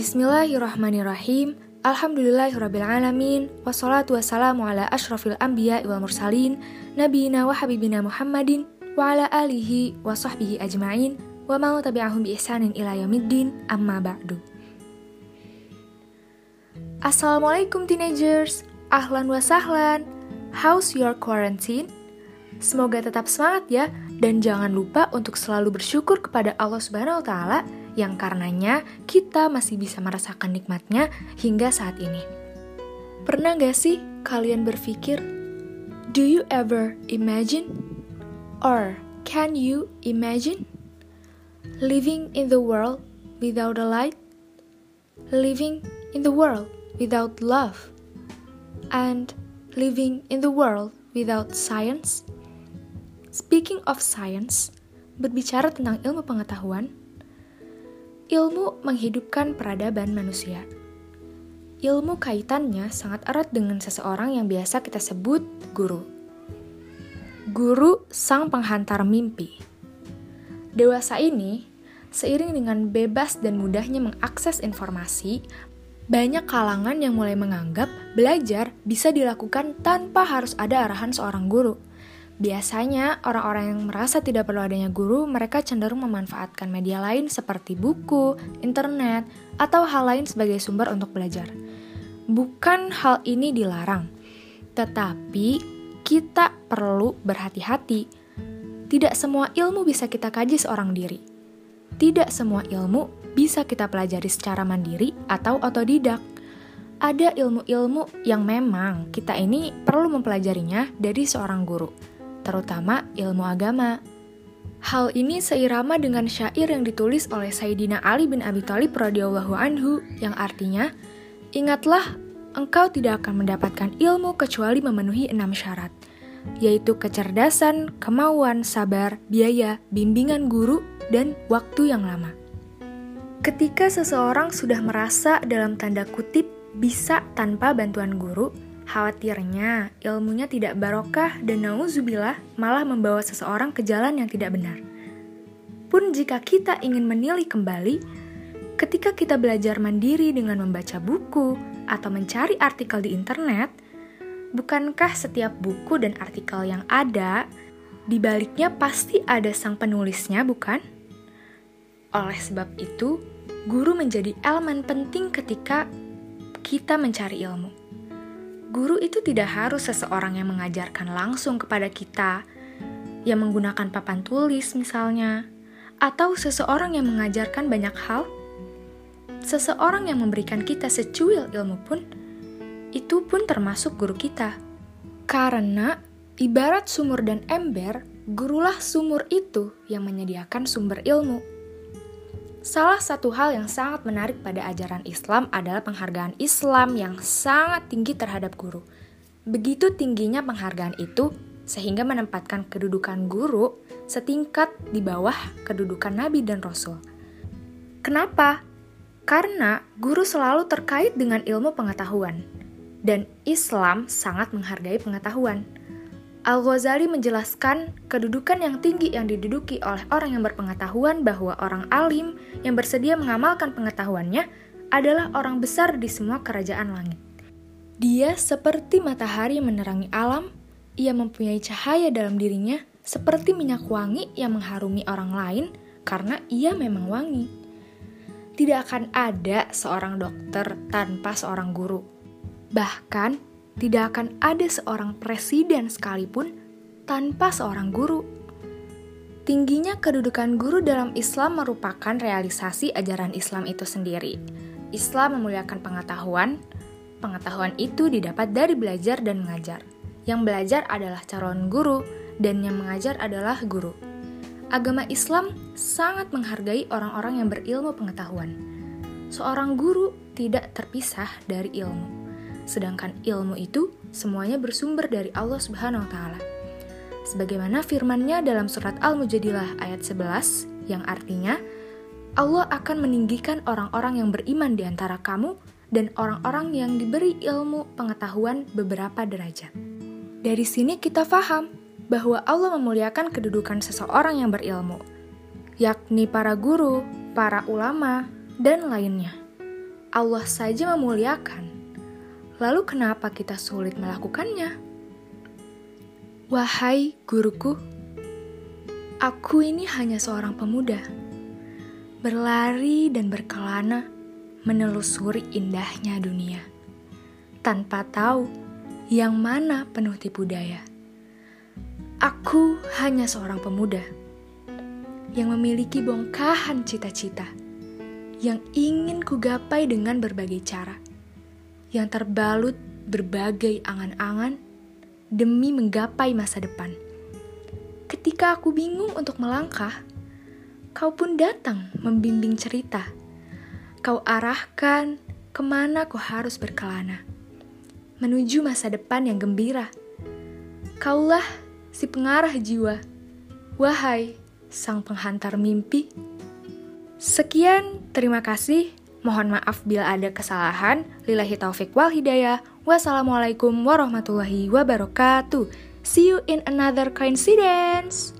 Bismillahirrahmanirrahim. Alhamdulillahirrabbilalamin. Wassalatu wassalamu ala ashrafil anbiya wal mursalin Nabiina wa habibina Muhammadin Wa ala alihi wa sahbihi ajma'in Wa mau tabi'ahum bi ihsanin ila yamiddin Amma ba'du. Assalamualaikum teenagers. Ahlan wa sahlan. How's your quarantine? Semoga tetap semangat ya Dan jangan lupa untuk selalu bersyukur kepada Allah subhanahu wa ta'ala yang karenanya kita masih bisa merasakan nikmatnya hingga saat ini. Pernah gak sih kalian berpikir, do you ever imagine? Or can you imagine? Living in the world without a light? Living in the world without love? And living in the world without science? Speaking of science, berbicara tentang ilmu pengetahuan, Ilmu menghidupkan peradaban manusia. Ilmu kaitannya sangat erat dengan seseorang yang biasa kita sebut guru. Guru sang penghantar mimpi. Dewasa ini, seiring dengan bebas dan mudahnya mengakses informasi, banyak kalangan yang mulai menganggap belajar bisa dilakukan tanpa harus ada arahan seorang guru. Biasanya, orang-orang yang merasa tidak perlu adanya guru, mereka cenderung memanfaatkan media lain seperti buku, internet, atau hal lain sebagai sumber untuk belajar. Bukan hal ini dilarang, tetapi kita perlu berhati-hati. Tidak semua ilmu bisa kita kaji seorang diri. Tidak semua ilmu bisa kita pelajari secara mandiri atau otodidak. Ada ilmu-ilmu yang memang kita ini perlu mempelajarinya dari seorang guru terutama ilmu agama. Hal ini seirama dengan syair yang ditulis oleh Sayyidina Ali bin Abi Thalib radhiyallahu anhu yang artinya, "Ingatlah, engkau tidak akan mendapatkan ilmu kecuali memenuhi enam syarat, yaitu kecerdasan, kemauan, sabar, biaya, bimbingan guru, dan waktu yang lama." Ketika seseorang sudah merasa dalam tanda kutip bisa tanpa bantuan guru, Khawatirnya, ilmunya tidak barokah dan nauzubillah malah membawa seseorang ke jalan yang tidak benar. Pun jika kita ingin menilai kembali, ketika kita belajar mandiri dengan membaca buku atau mencari artikel di internet, bukankah setiap buku dan artikel yang ada, di baliknya pasti ada sang penulisnya, bukan? Oleh sebab itu, guru menjadi elemen penting ketika kita mencari ilmu guru itu tidak harus seseorang yang mengajarkan langsung kepada kita, yang menggunakan papan tulis misalnya, atau seseorang yang mengajarkan banyak hal. Seseorang yang memberikan kita secuil ilmu pun, itu pun termasuk guru kita. Karena ibarat sumur dan ember, gurulah sumur itu yang menyediakan sumber ilmu. Salah satu hal yang sangat menarik pada ajaran Islam adalah penghargaan Islam yang sangat tinggi terhadap guru. Begitu tingginya penghargaan itu, sehingga menempatkan kedudukan guru setingkat di bawah kedudukan nabi dan rasul. Kenapa? Karena guru selalu terkait dengan ilmu pengetahuan, dan Islam sangat menghargai pengetahuan. Al-Ghazali menjelaskan kedudukan yang tinggi yang diduduki oleh orang yang berpengetahuan bahwa orang alim yang bersedia mengamalkan pengetahuannya adalah orang besar di semua kerajaan langit. Dia seperti matahari yang menerangi alam, ia mempunyai cahaya dalam dirinya seperti minyak wangi yang mengharumi orang lain karena ia memang wangi. Tidak akan ada seorang dokter tanpa seorang guru. Bahkan tidak akan ada seorang presiden sekalipun tanpa seorang guru. Tingginya kedudukan guru dalam Islam merupakan realisasi ajaran Islam itu sendiri. Islam memuliakan pengetahuan, pengetahuan itu didapat dari belajar dan mengajar. Yang belajar adalah calon guru, dan yang mengajar adalah guru. Agama Islam sangat menghargai orang-orang yang berilmu pengetahuan. Seorang guru tidak terpisah dari ilmu sedangkan ilmu itu semuanya bersumber dari Allah Subhanahu wa taala. Sebagaimana firman-Nya dalam surat Al-Mujadilah ayat 11 yang artinya Allah akan meninggikan orang-orang yang beriman di antara kamu dan orang-orang yang diberi ilmu pengetahuan beberapa derajat. Dari sini kita faham bahwa Allah memuliakan kedudukan seseorang yang berilmu, yakni para guru, para ulama, dan lainnya. Allah saja memuliakan. Lalu kenapa kita sulit melakukannya? Wahai guruku, aku ini hanya seorang pemuda. Berlari dan berkelana menelusuri indahnya dunia. Tanpa tahu yang mana penuh tipu daya. Aku hanya seorang pemuda yang memiliki bongkahan cita-cita yang ingin kugapai dengan berbagai cara, yang terbalut berbagai angan-angan demi menggapai masa depan. Ketika aku bingung untuk melangkah, kau pun datang membimbing cerita. Kau arahkan ke mana kau harus berkelana, menuju masa depan yang gembira. Kaulah si pengarah jiwa, wahai sang penghantar mimpi. Sekian, terima kasih. Mohon maaf bila ada kesalahan. Lillahi taufik wal hidayah. Wassalamualaikum warahmatullahi wabarakatuh. See you in another coincidence.